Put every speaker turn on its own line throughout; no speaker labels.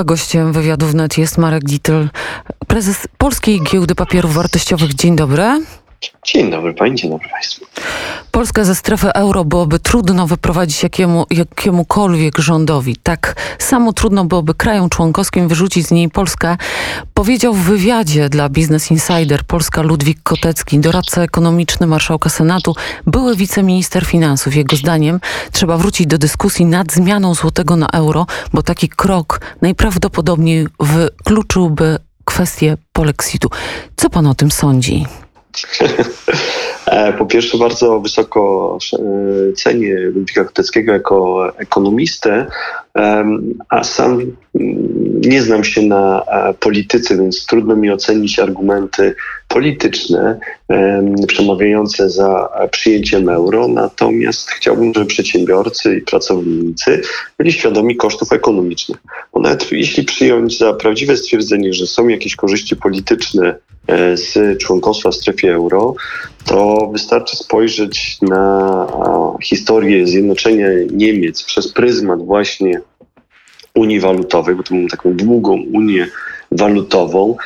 A gościem wywiadu wnet jest Marek Dietl, prezes Polskiej Giełdy Papierów Wartościowych. Dzień dobry.
Dzień dobry Pani, dzień dobry Państwu.
Polskę ze strefy euro byłoby trudno wyprowadzić jakiemu, jakiemukolwiek rządowi. Tak samo trudno byłoby krajom członkowskim wyrzucić z niej Polskę, powiedział w wywiadzie dla Business Insider Polska Ludwik Kotecki, doradca ekonomiczny marszałka Senatu, były wiceminister finansów. Jego zdaniem trzeba wrócić do dyskusji nad zmianą złotego na euro, bo taki krok najprawdopodobniej wykluczyłby kwestię polexitu. Co pan o tym sądzi?
E, po pierwsze, bardzo wysoko e, cenię Ludwika Koteckiego jako ekonomistę, a sam mm, nie znam się na e, polityce, więc trudno mi ocenić argumenty polityczne przemawiające za przyjęciem euro. Natomiast chciałbym, żeby przedsiębiorcy i pracownicy byli świadomi kosztów ekonomicznych. Bo nawet jeśli przyjąć za prawdziwe stwierdzenie, że są jakieś korzyści polityczne E, z członkostwa w strefie euro, to wystarczy spojrzeć na historię zjednoczenia Niemiec przez pryzmat właśnie Unii Walutowej, bo to mamy taką długą Unię walutową,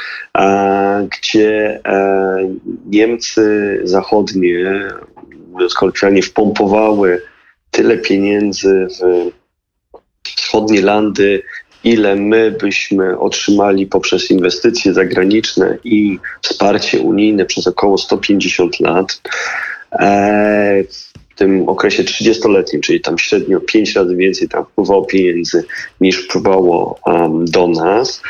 gdzie e, Niemcy zachodnie, mówiąc kolokwialnie, wpompowały tyle pieniędzy w wschodnie landy ile my byśmy otrzymali poprzez inwestycje zagraniczne i wsparcie unijne przez około 150 lat. E, w tym okresie 30-letnim, czyli tam średnio 5 razy więcej tam wpływało pieniędzy niż wpływało do nas.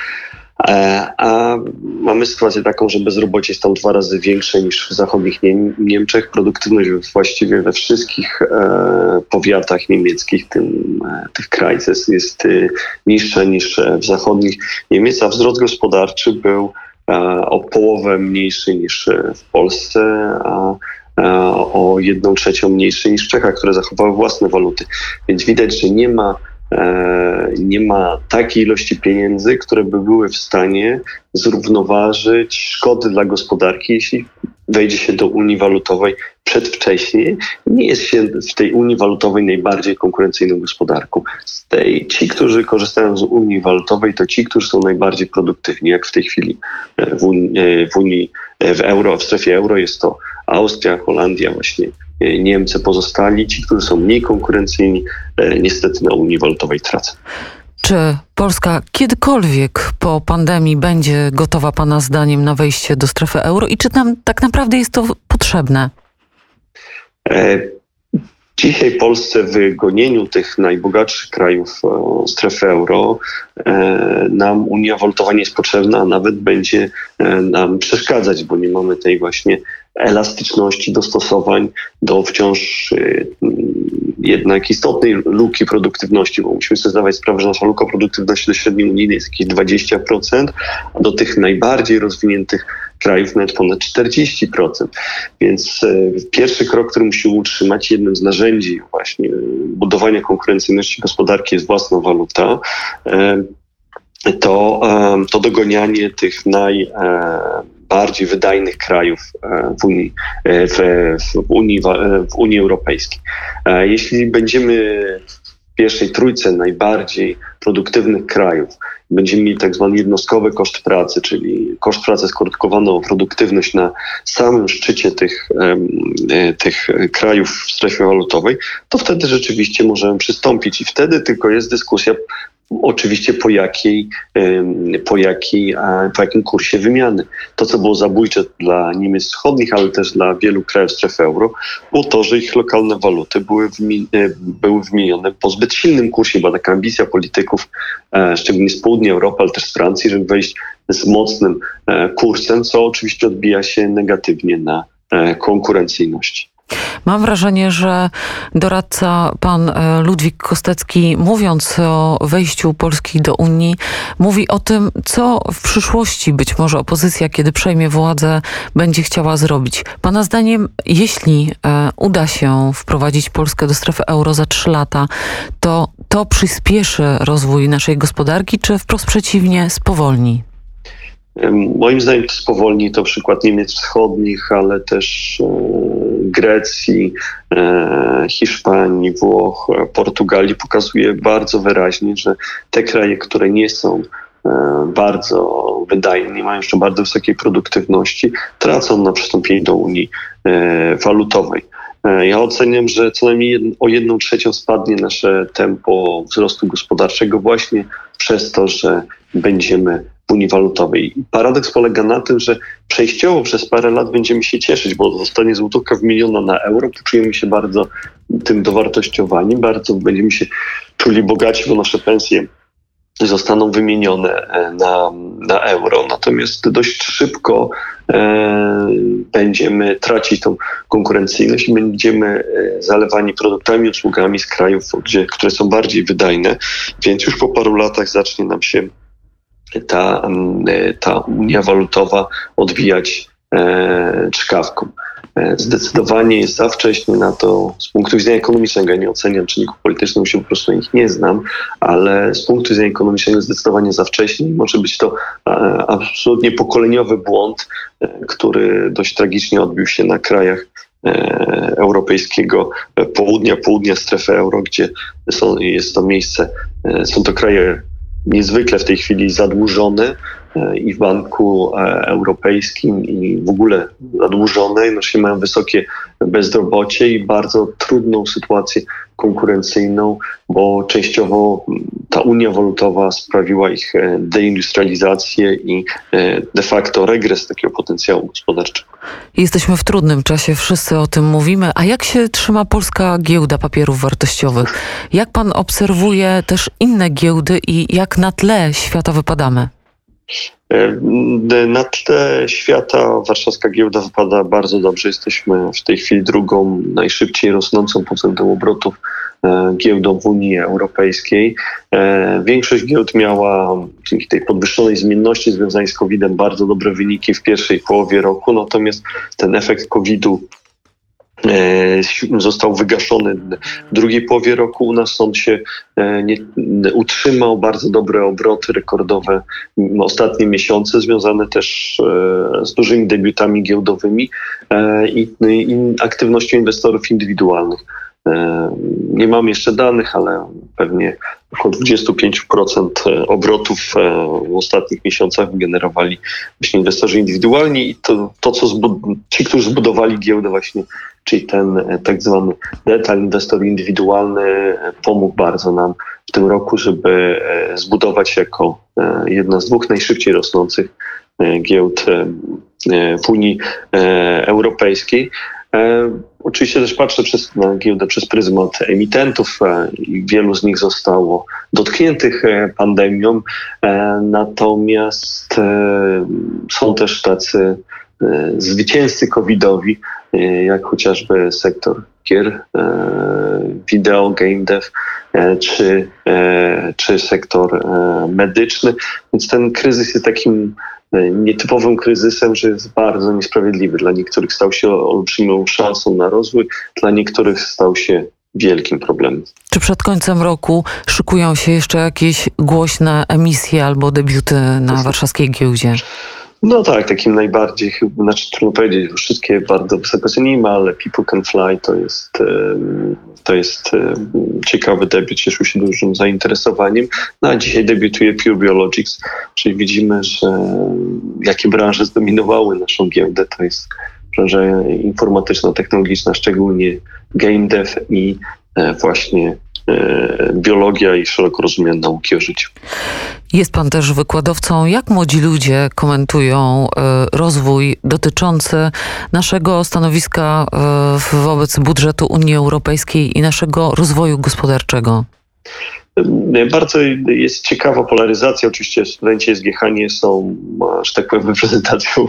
E, a mamy sytuację taką, że bezrobocie jest tam dwa razy większe niż w zachodnich Niemczech. Produktywność właściwie we wszystkich e, powiatach niemieckich, tym, e, tych krajów jest, jest niższa niż w zachodnich Niemiec, a wzrost gospodarczy był o połowę mniejszy niż w Polsce, a o jedną trzecią mniejszy niż w Czechach, które zachowały własne waluty. Więc widać, że nie ma E, nie ma takiej ilości pieniędzy, które by były w stanie zrównoważyć szkody dla gospodarki, jeśli wejdzie się do Unii Walutowej przedwcześnie. Nie jest się w tej Unii Walutowej najbardziej konkurencyjną gospodarką. Z tej, ci, którzy korzystają z Unii Walutowej, to ci, którzy są najbardziej produktywni, jak w tej chwili e, w Unii, e, w, Unii, w euro, w strefie euro jest to Austria, Holandia, właśnie E, Niemcy pozostali, ci, którzy są mniej konkurencyjni, e, niestety na Unii Walutowej tracą.
Czy Polska kiedykolwiek po pandemii będzie gotowa Pana zdaniem na wejście do strefy euro i czy nam tak naprawdę jest to potrzebne?
E, dzisiaj Polsce w gonieniu tych najbogatszych krajów strefy euro nam Unia Walutowa nie jest potrzebna, a nawet będzie nam przeszkadzać, bo nie mamy tej właśnie elastyczności, dostosowań do wciąż y, jednak istotnej luki produktywności, bo musimy sobie zdawać sprawę, że nasza luka produktywności do średniej unijnej jest jakieś 20%, a do tych najbardziej rozwiniętych krajów nawet ponad 40%. Więc y, pierwszy krok, który musimy utrzymać, jednym z narzędzi właśnie budowania konkurencyjności gospodarki jest własna waluta to, to dogonianie tych naj bardziej wydajnych krajów e, w Unii, e, w, w Unii, w Unii Europejskiej. E, jeśli będziemy w pierwszej trójce najbardziej produktywnych krajów, będziemy mieli tak zwany jednostkowy koszt pracy, czyli koszt pracy skrótkowany o produktywność na samym szczycie tych, tych krajów w strefie walutowej, to wtedy rzeczywiście możemy przystąpić i wtedy tylko jest dyskusja Oczywiście po jakiej, po, jakiej, po jakim kursie wymiany. To, co było zabójcze dla Niemiec Wschodnich, ale też dla wielu krajów strefy euro, było to, że ich lokalne waluty były, e, były wymienione po zbyt silnym kursie. Była taka ambicja polityków, e, szczególnie z południa Europy, ale też z Francji, żeby wejść z mocnym e, kursem, co oczywiście odbija się negatywnie na konkurencyjności.
Mam wrażenie, że doradca pan e, Ludwik Kostecki, mówiąc o wejściu Polski do Unii, mówi o tym, co w przyszłości być może opozycja, kiedy przejmie władzę, będzie chciała zrobić. Pana zdaniem, jeśli e, uda się wprowadzić Polskę do strefy euro za trzy lata, to to przyspieszy rozwój naszej gospodarki, czy wprost przeciwnie, spowolni?
Moim zdaniem to spowolni to przykład Niemiec Wschodnich, ale też Grecji, Hiszpanii, Włoch, Portugalii pokazuje bardzo wyraźnie, że te kraje, które nie są bardzo wydajne, mają jeszcze bardzo wysokiej produktywności, tracą na przystąpienie do Unii Walutowej. E, ja oceniam, że co najmniej o jedną trzecią spadnie nasze tempo wzrostu gospodarczego właśnie przez to, że będziemy Unii Walutowej. Paradoks polega na tym, że przejściowo przez parę lat będziemy się cieszyć, bo zostanie złotówka wymieniona na euro, poczujemy się bardzo tym dowartościowani, bardzo będziemy się czuli bogaci, bo nasze pensje zostaną wymienione e, na, na euro. Natomiast dość szybko e, będziemy tracić tą konkurencyjność i będziemy e, zalewani produktami, usługami z krajów, gdzie, które są bardziej wydajne, więc już po paru latach zacznie nam się ta, e, ta unia walutowa odbijać e, czkawką. E, zdecydowanie jest za wcześnie na to z punktu widzenia ekonomicznego. Ja nie oceniam czynników politycznych, się po prostu ich nie znam, ale z punktu widzenia ekonomicznego zdecydowanie za wcześnie może być to absolutnie pokoleniowy błąd, który dość tragicznie odbił się na krajach europejskiego południa, południa strefy euro, gdzie są, jest to miejsce, są to kraje niezwykle w tej chwili zadłużone, i w Banku e, Europejskim i w ogóle zadłużone, znaczy mają wysokie bezrobocie i bardzo trudną sytuację konkurencyjną, bo częściowo ta unia walutowa sprawiła ich e, deindustrializację i e, de facto regres takiego potencjału gospodarczego.
Jesteśmy w trudnym czasie, wszyscy o tym mówimy. A jak się trzyma polska giełda papierów wartościowych? Jak pan obserwuje też inne giełdy i jak na tle świata wypadamy?
E, na tle świata warszawska giełda wypada bardzo dobrze. Jesteśmy w tej chwili drugą najszybciej rosnącą względem obrotów e, giełdą w Unii Europejskiej. E, większość giełd miała dzięki tej podwyższonej zmienności związanej z COVID-em bardzo dobre wyniki w pierwszej połowie roku, natomiast ten efekt COVID-u został wygaszony w drugiej połowie roku. U nas on się e, nie, utrzymał bardzo dobre obroty rekordowe ostatnie miesiące, związane też e, z dużymi debiutami giełdowymi i, i aktywnością inwestorów indywidualnych. Nie mam jeszcze danych, ale pewnie około 25% obrotów w ostatnich miesiącach wygenerowali właśnie inwestorzy indywidualni i to, to co ci, którzy zbudowali giełdę właśnie czyli ten e, tak zwany detal inwestor indywidualny e, pomógł bardzo nam w tym roku, żeby e, zbudować jako jedna z dwóch najszybciej rosnących giełd w Unii Europejskiej. Oczywiście też patrzę przez, na giełdę przez pryzmat emitentów i wielu z nich zostało dotkniętych pandemią, natomiast są też tacy zwycięzcy covidowi, jak chociażby sektor gier, e, wideo, game dev, e, czy, czy sektor medyczny. Więc ten kryzys jest takim nietypowym kryzysem, że jest bardzo niesprawiedliwy. Dla niektórych stał się olbrzymią szansą na rozwój, dla niektórych stał się wielkim problemem.
Czy przed końcem roku szykują się jeszcze jakieś głośne emisje albo debiuty na warszawskiej giełdzie?
No tak, takim najbardziej, znaczy trudno powiedzieć, wszystkie bardzo wysoko cenimy, ale People Can Fly to jest, to jest ciekawy debiut, cieszył się dużym zainteresowaniem. No a dzisiaj debiutuje Pure Biologics, czyli widzimy, że jakie branże zdominowały naszą giełdę, to jest branża informatyczna, technologiczna, szczególnie game dev i e, właśnie e, biologia i szeroko rozumiane nauki o życiu.
Jest pan też wykładowcą. Jak młodzi ludzie komentują e, rozwój dotyczący naszego stanowiska e, wobec budżetu Unii Europejskiej i naszego rozwoju gospodarczego?
Bardzo jest ciekawa polaryzacja. Oczywiście studenci SGH nie są, że tak powiem, reprezentacją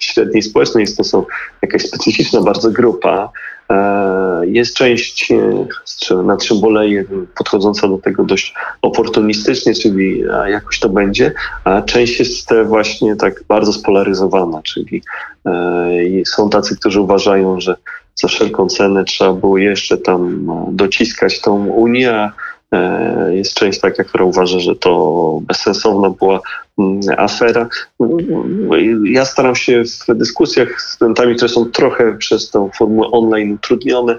średniej społecznej. Jest to są jakaś specyficzna bardzo grupa. E, jest część e, na czym boleje podchodząca do tego dość oportunistycznie, czyli jakoś to będzie, a część jest właśnie tak bardzo spolaryzowana, czyli e, są tacy, którzy uważają, że za wszelką cenę trzeba było jeszcze tam dociskać tą Unię, jest część taka, która uważa, że to bezsensowna była afera. Ja staram się w dyskusjach z studentami, które są trochę przez tą formułę online utrudnione,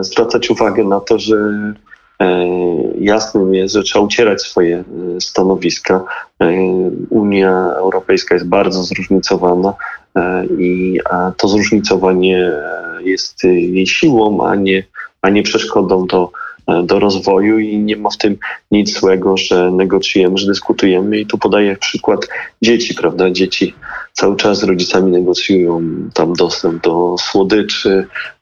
zwracać uwagę na to, że jasnym jest, że trzeba ucierać swoje stanowiska. Unia Europejska jest bardzo zróżnicowana i to zróżnicowanie jest jej siłą, a nie, a nie przeszkodą do E, do rozwoju i nie ma w tym nic złego, że negocjujemy, że dyskutujemy. I tu podaję przykład dzieci, prawda? Dzieci cały czas z rodzicami negocjują tam dostęp do słodyczy, e,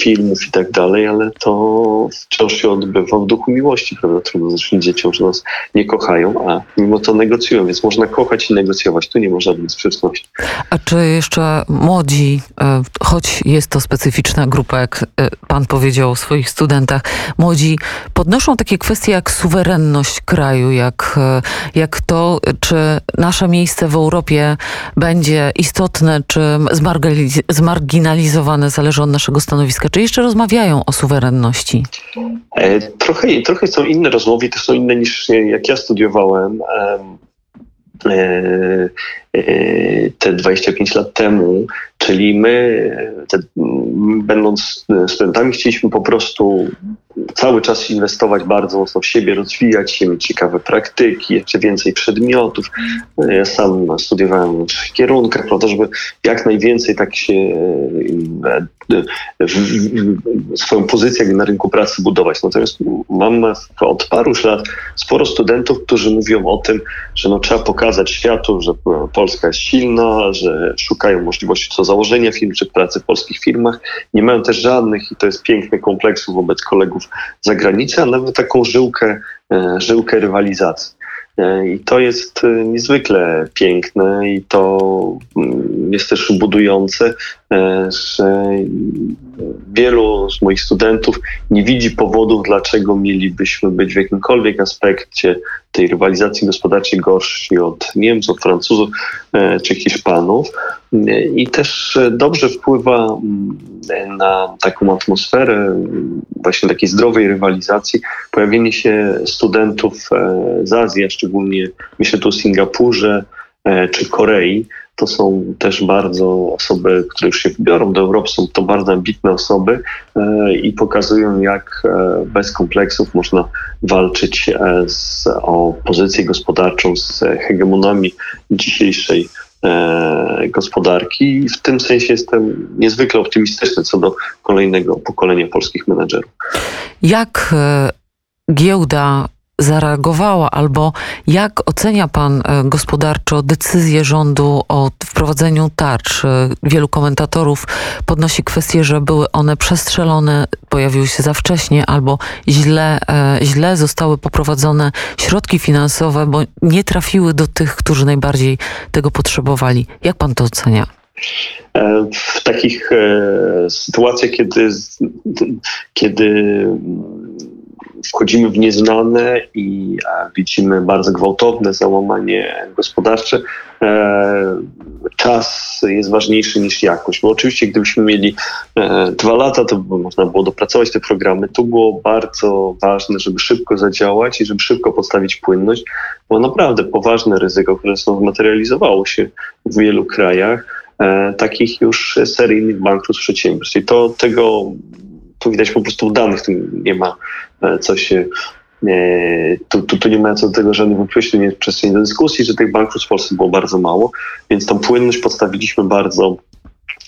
filmów i tak dalej, ale to wciąż się odbywa w duchu miłości, prawda? Trudno zresztą dzieciom, że nas nie kochają, a mimo to negocjują, więc można kochać i negocjować. Tu nie ma żadnej sprzeczności.
A czy jeszcze młodzi, e, choć jest to specyficzna grupa, jak e, pan powiedział o swoich studentach, młodzi podnoszą takie kwestie jak suwerenność kraju, jak, jak to, czy nasze miejsce w Europie będzie istotne czy zmarginalizowane, zależy od naszego stanowiska? Czy jeszcze rozmawiają o suwerenności?
E, trochę, trochę są inne rozmowy, to są inne niż jak ja studiowałem. E, e, te 25 lat temu, czyli my, te, będąc studentami, chcieliśmy po prostu cały czas inwestować bardzo mocno w siebie, rozwijać się, mieć ciekawe praktyki, jeszcze więcej przedmiotów. Ja sam studiowałem w kierunkach, po to, żeby jak najwięcej tak się e, swoją pozycję na rynku pracy budować. Natomiast mam od paru lat sporo studentów, którzy mówią o tym, że no, trzeba pokazać światu, że Polska jest silna, że szukają możliwości co założenia firm czy pracy w polskich firmach. Nie mają też żadnych, i to jest piękne, kompleksów wobec kolegów za granicę, a nawet taką żyłkę, e, żyłkę rywalizacji. E, I to jest e, niezwykle piękne i to mm, jest też budujące, że wielu z moich studentów nie widzi powodów, dlaczego mielibyśmy być w jakimkolwiek aspekcie tej rywalizacji gospodarczej gorsi od Niemców, Francuzów czy Hiszpanów. I też dobrze wpływa mm, na taką atmosferę właśnie takiej zdrowej rywalizacji pojawienie się studentów e, z Azji, a szczególnie myślę tu o Singapurze e, czy Korei. To są też bardzo osoby, które już się wybiorą do Europy, są to bardzo ambitne osoby e, i pokazują, jak bez kompleksów można walczyć z, o pozycję gospodarczą z hegemonami dzisiejszej E, gospodarki i w tym sensie jestem niezwykle optymistyczny co do kolejnego pokolenia polskich menedżerów.
Jak e, giełda zareagowała, albo jak ocenia pan e, gospodarczo decyzję rządu o wprowadzeniu tarcz? E, wielu komentatorów podnosi kwestię, że były one przestrzelone, pojawiły się za wcześnie, albo źle, e, źle zostały poprowadzone środki finansowe, bo nie trafiły do tych, którzy najbardziej tego potrzebowali. Jak pan to ocenia?
W takich sytuacjach, kiedy, kiedy wchodzimy w nieznane i widzimy bardzo gwałtowne załamanie gospodarcze, e, czas jest ważniejszy niż jakość. Bo oczywiście, gdybyśmy mieli e, dwa lata, to by można było dopracować te programy. Tu było bardzo ważne, żeby szybko zadziałać i żeby szybko postawić płynność, bo naprawdę poważne ryzyko, które zmaterializowało się w wielu krajach, e, takich już seryjnych bankructw przedsiębiorstw. I to tego tu widać po prostu danych, tu nie ma e, co się e, tu, tu, tu, nie ma co do tego żadnych wątpliwości, nie jest przestrzeni do dyskusji, że tych banków w Polsce było bardzo mało, więc tą płynność postawiliśmy bardzo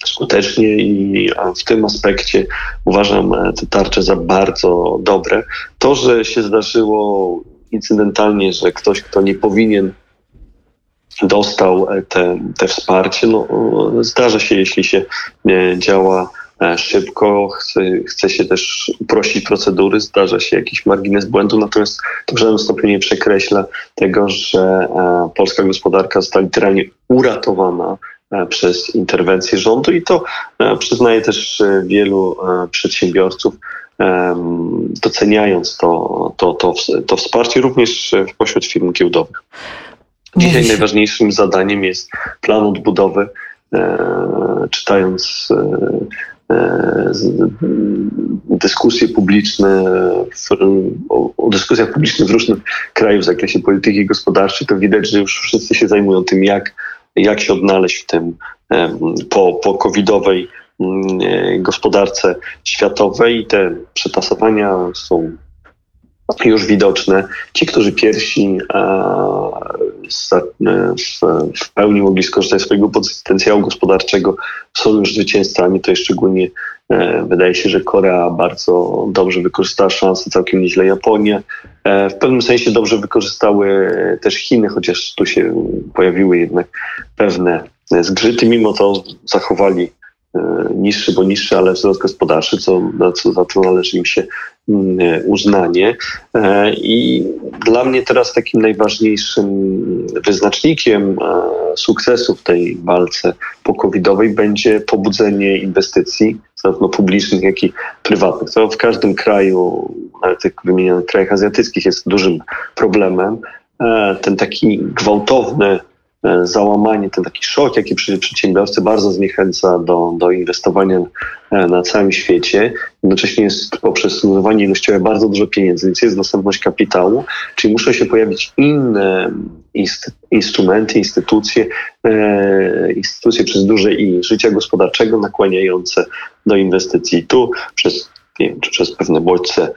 skutecznie i w tym aspekcie uważam e, te tarcze za bardzo dobre. To, że się zdarzyło incydentalnie, że ktoś, kto nie powinien dostał te, te wsparcie, no, zdarza się, jeśli się działa szybko, chce, chce się też uprościć procedury, zdarza się jakiś margines błędu, natomiast to w żadnym stopniu nie przekreśla tego, że e, polska gospodarka została literalnie uratowana e, przez interwencję rządu i to przyznaje też wielu przedsiębiorców, doceniając to, to, to, to wsparcie również pośród firm giełdowych. Dzisiaj najważniejszym zadaniem jest plan odbudowy. Czytając dyskusje publiczne, w, o, dyskusjach publicznych w różnych krajach w zakresie polityki gospodarczej, to widać, że już wszyscy się zajmują tym, jak, jak się odnaleźć w tym po, po covidowej gospodarce światowej i te przetasowania są już widoczne. Ci, którzy pierwsi w, pełni mogli skorzystać z swojego potencjału gospodarczego, są już zwycięzcami. To szczególnie e, wydaje się, że Korea bardzo dobrze wykorzystała szansę, całkiem nieźle Japonia. E, w pewnym sensie dobrze wykorzystały też Chiny, chociaż tu się pojawiły jednak pewne zgrzyty. Mimo to zachowali e, niższy, bo niższy, ale wzrost gospodarczy, co, co, za co należy im się Mm, uznanie. E, I dla mnie teraz takim najważniejszym wyznacznikiem e, sukcesu w tej walce pokowidowej będzie pobudzenie inwestycji, zarówno publicznych, jak i prywatnych. To w każdym kraju, nawet tych wymienionych krajach azjatyckich, jest dużym problemem. E, ten taki gwałtowny E, załamanie, ten taki szok, jaki przedsiębiorcy bardzo zniechęca do, do inwestowania e, na całym świecie. Jednocześnie jest poprzez zdobywanie ilościowe bardzo dużo pieniędzy, więc jest dostępność kapitału, czyli muszą się pojawić inne instrumenty, instytucje, e, instytucje przez duże i życia gospodarczego nakłaniające do inwestycji. Tu przez, nie wiem, czy przez pewne bodźce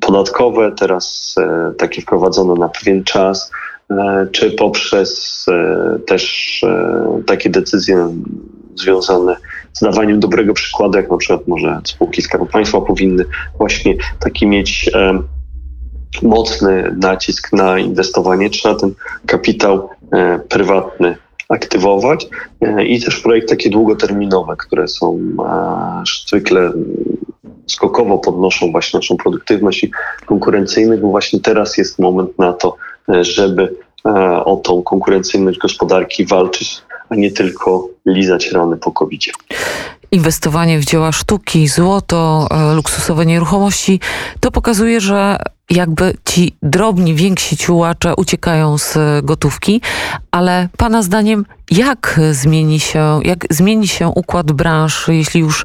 podatkowe, teraz takie wprowadzone na pewien czas, E, czy poprzez e, też e, takie decyzje związane z dawaniem dobrego przykładu, jak na przykład może spółki Skarbu Państwa powinny właśnie taki mieć mocny nacisk na inwestowanie, trzeba ten kapitał prywatny aktywować i też projekty takie długoterminowe, które są zwykle skokowo podnoszą właśnie naszą produktywność i konkurencyjność, bo właśnie teraz jest moment na to, żeby e, o tą konkurencyjność gospodarki walczyć, a nie tylko lizać rany po covid.
Inwestowanie w dzieła sztuki, złoto, e, luksusowe nieruchomości, to pokazuje, że jakby ci drobni, więksi ciułacze uciekają z gotówki, ale Pana zdaniem, jak zmieni się, jak zmieni się układ branż, jeśli już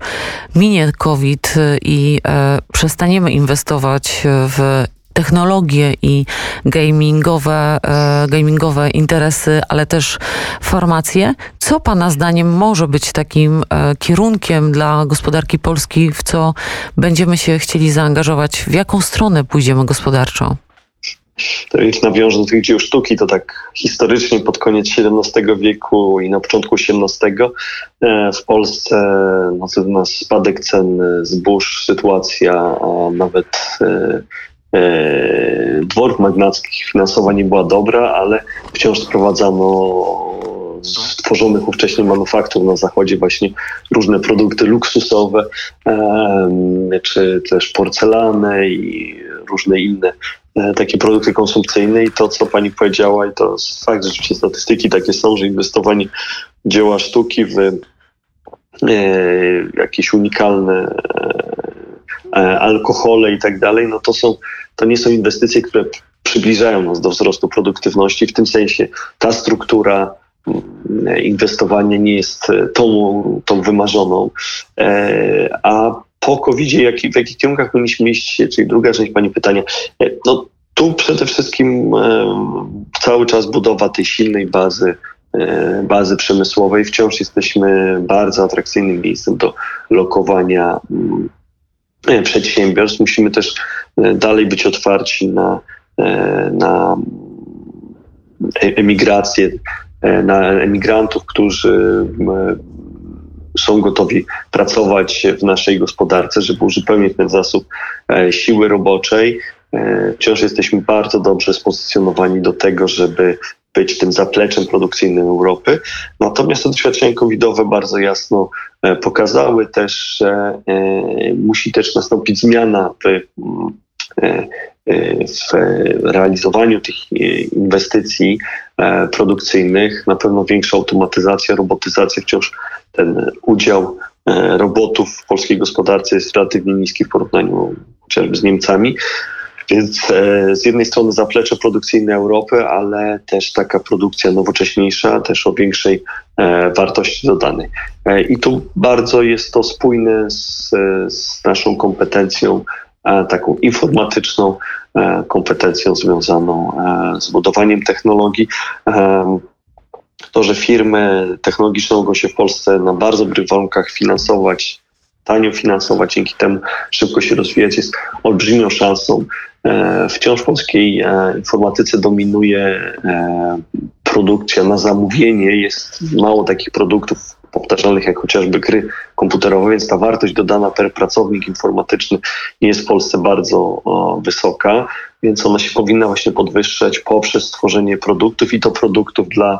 minie COVID i e, przestaniemy inwestować w technologie i gamingowe, e, gamingowe interesy, ale też formacje. Co Pana zdaniem może być takim e, kierunkiem dla gospodarki Polski, w co będziemy się chcieli zaangażować? W jaką stronę pójdziemy gospodarczo?
To już nawiążę do tych dzieł sztuki, to tak historycznie pod koniec XVII wieku i na początku XVIII e, w Polsce no, spadek cen zbóż, sytuacja a nawet dworów magnackich finansowa nie była dobra, ale wciąż sprowadzano z tworzonych ówcześnie manufaktur na zachodzie właśnie różne produkty luksusowe, czy też porcelany i różne inne e, takie produkty konsumpcyjne. I to, co pani powiedziała, i to jest fakt, że rzeczywiście statystyki takie są, że inwestowanie w dzieła sztuki w e, jakieś unikalne E, alkohole i tak dalej, no to są, to nie są inwestycje, które przybliżają nas do wzrostu produktywności. W tym sensie ta struktura mm, inwestowania nie jest e, tą, tą wymarzoną. E, a po covid w jakich kierunkach powinniśmy iść, czyli druga część Pani pytania, no tu przede wszystkim cały czas budowa tej silnej bazy bazy przemysłowej. Wciąż jesteśmy bardzo atrakcyjnym miejscem do lokowania mm, E, przedsiębiorstw. Musimy też e, dalej być otwarci na, e, na emigrację, na emigrantów, którzy są gotowi pracować w naszej gospodarce, żeby uzupełnić ten zasób siły roboczej. Wciąż jesteśmy bardzo dobrze spozycjonowani do tego, żeby być tym zapleczem produkcyjnym Europy. Natomiast te doświadczenia covidowe bardzo jasno e, pokazały też, że e, musi też nastąpić zmiana w, e, w realizowaniu tych inwestycji produkcyjnych. Na pewno większa automatyzacja, robotyzacja, wciąż ten udział robotów w polskiej gospodarce jest relatywnie niski w porównaniu chociażby z Niemcami. Więc e, z jednej strony zaplecze produkcyjne Europy, ale też taka produkcja nowocześniejsza, też o większej e, wartości dodanej. E, I tu bardzo jest to spójne z, z naszą kompetencją taką informatyczną, kompetencją związaną z budowaniem technologii. To, że firmy technologiczne mogą się w Polsce na bardzo dobrych warunkach finansować, tanio finansować, dzięki temu szybko się rozwijać, jest olbrzymią szansą. E, wciąż w polskiej e, informatyce dominuje e, produkcja na zamówienie. Jest mało takich produktów powtarzalnych jak chociażby gry komputerowe, więc ta wartość dodana per pracownik informatyczny nie jest w Polsce bardzo wysoka, więc ona się powinna właśnie podwyższać poprzez stworzenie produktów i to produktów dla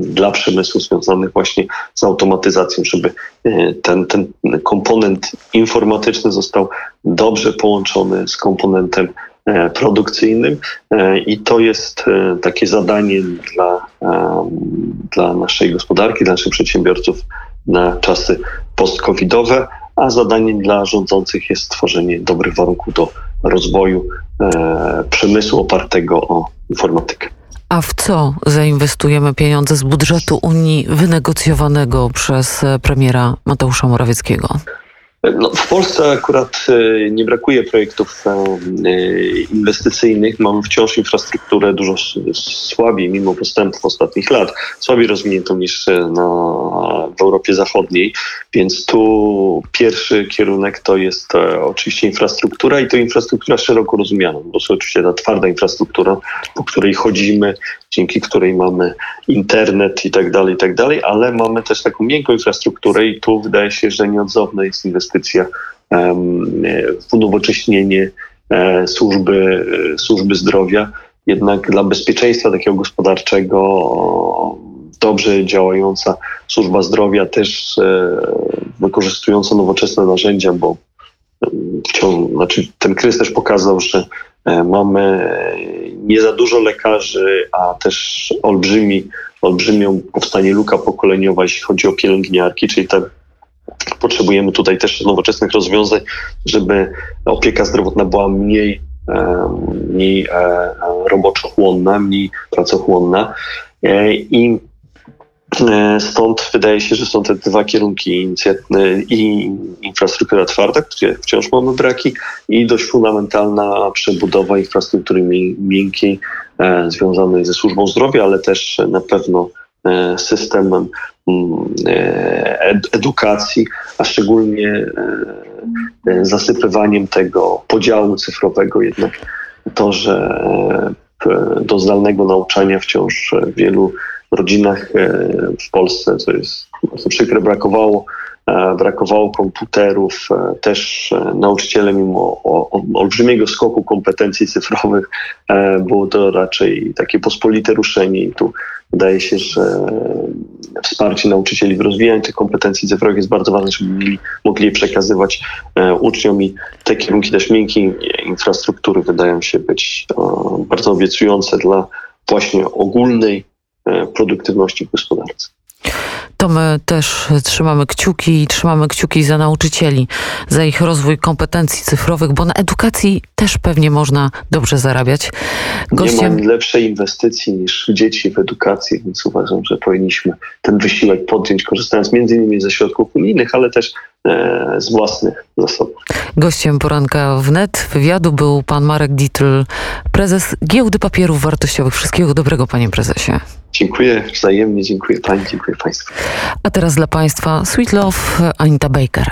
dla przemysłu związanych właśnie z automatyzacją, żeby e, ten, ten komponent informatyczny został dobrze połączony z komponentem e, produkcyjnym e, i to jest takie zadanie dla, dla naszej gospodarki, dla naszych przedsiębiorców na czasy post-covidowe, a zadaniem dla rządzących jest stworzenie dobrych warunków do rozwoju przemysłu opartego o informatykę.
A w co zainwestujemy pieniądze z budżetu Unii wynegocjowanego przez e, premiera Mateusza Morawieckiego?
No, w Polsce akurat e, nie brakuje projektów e, inwestycyjnych. Mamy wciąż infrastrukturę dużo słabiej, mimo postępów ostatnich lat, słabiej rozwiniętą niż na, w Europie Zachodniej. Więc tu pierwszy kierunek to jest oczywiście infrastruktura i to infrastruktura szeroko rozumiana. Bo to oczywiście ta twarda infrastruktura, po której chodzimy, dzięki której mamy internet i tak dalej, i tak dalej, ale mamy też taką miękką infrastrukturę i tu wydaje się, że nieodzowna jest inwestycja w unowocześnienie e, służby, e, służby zdrowia. Jednak dla bezpieczeństwa takiego gospodarczego dobrze działająca służba zdrowia, też e, wykorzystująca nowoczesne narzędzia, bo wciąż, znaczy ten kryzys też pokazał, że mamy nie za dużo lekarzy, a też olbrzymi, olbrzymią powstanie luka pokoleniowa, jeśli chodzi o pielęgniarki, czyli tak potrzebujemy tutaj też nowoczesnych rozwiązań, żeby opieka zdrowotna była mniej, mniej e, roboczochłonna, mniej pracochłonna. E, I e, Stąd wydaje się, że są te dwa kierunki i infrastruktura twarda, gdzie wciąż mamy braki, i dość fundamentalna przebudowa infrastruktury miękkiej związanej ze służbą zdrowia, ale też na pewno systemem mm, edukacji, a szczególnie zasypywaniem tego podziału cyfrowego. Jednak to, że do zdalnego nauczania wciąż wielu rodzinach w Polsce, co jest bardzo przykre, brakowało E, brakowało komputerów. E, też e, nauczyciele, mimo olbrzymiego skoku kompetencji cyfrowych, było to raczej takie pospolite ruszenie i tu wydaje się, że wsparcie nauczycieli w rozwijaniu tych kompetencji cyfrowych jest bardzo ważne, żeby mogli je przekazywać uczniom i te kierunki też miękkiej infrastruktury wydają się być bardzo obiecujące dla właśnie ogólnej produktywności w gospodarce
to my też trzymamy kciuki i trzymamy kciuki za nauczycieli, za ich rozwój kompetencji cyfrowych, bo na edukacji też pewnie można dobrze zarabiać.
Gościem... Nie ma lepszej inwestycji niż dzieci w edukację, więc uważam, że powinniśmy ten wysiłek podjąć, korzystając między innymi ze środków unijnych, ale też e, z własnych zasobów.
Gościem poranka wnet wywiadu był pan Marek Ditl, prezes Giełdy Papierów Wartościowych. Wszystkiego dobrego, panie prezesie.
Dziękuję wzajemnie, dziękuję pani, dziękuję państwu.
A teraz dla państwa Sweet Love Anita Baker.